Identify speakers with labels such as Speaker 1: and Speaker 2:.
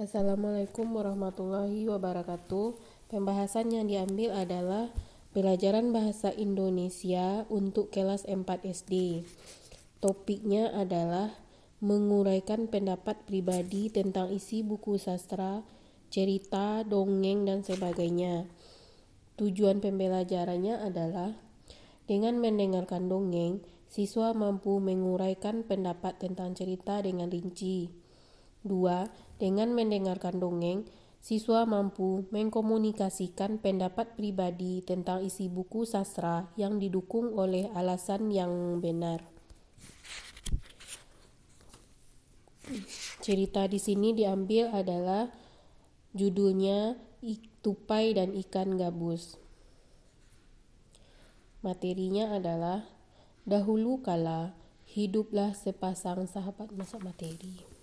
Speaker 1: Assalamualaikum warahmatullahi wabarakatuh. Pembahasan yang diambil adalah pelajaran bahasa Indonesia untuk kelas 4 SD. Topiknya adalah menguraikan pendapat pribadi tentang isi buku sastra, cerita, dongeng, dan sebagainya. Tujuan pembelajarannya adalah dengan mendengarkan dongeng, siswa mampu menguraikan pendapat tentang cerita dengan rinci. 2 dengan mendengarkan dongeng, siswa mampu mengkomunikasikan pendapat pribadi tentang isi buku sastra yang didukung oleh alasan yang benar. Cerita di sini diambil adalah judulnya Tupai dan Ikan Gabus. Materinya adalah dahulu kala hiduplah sepasang sahabat masa materi.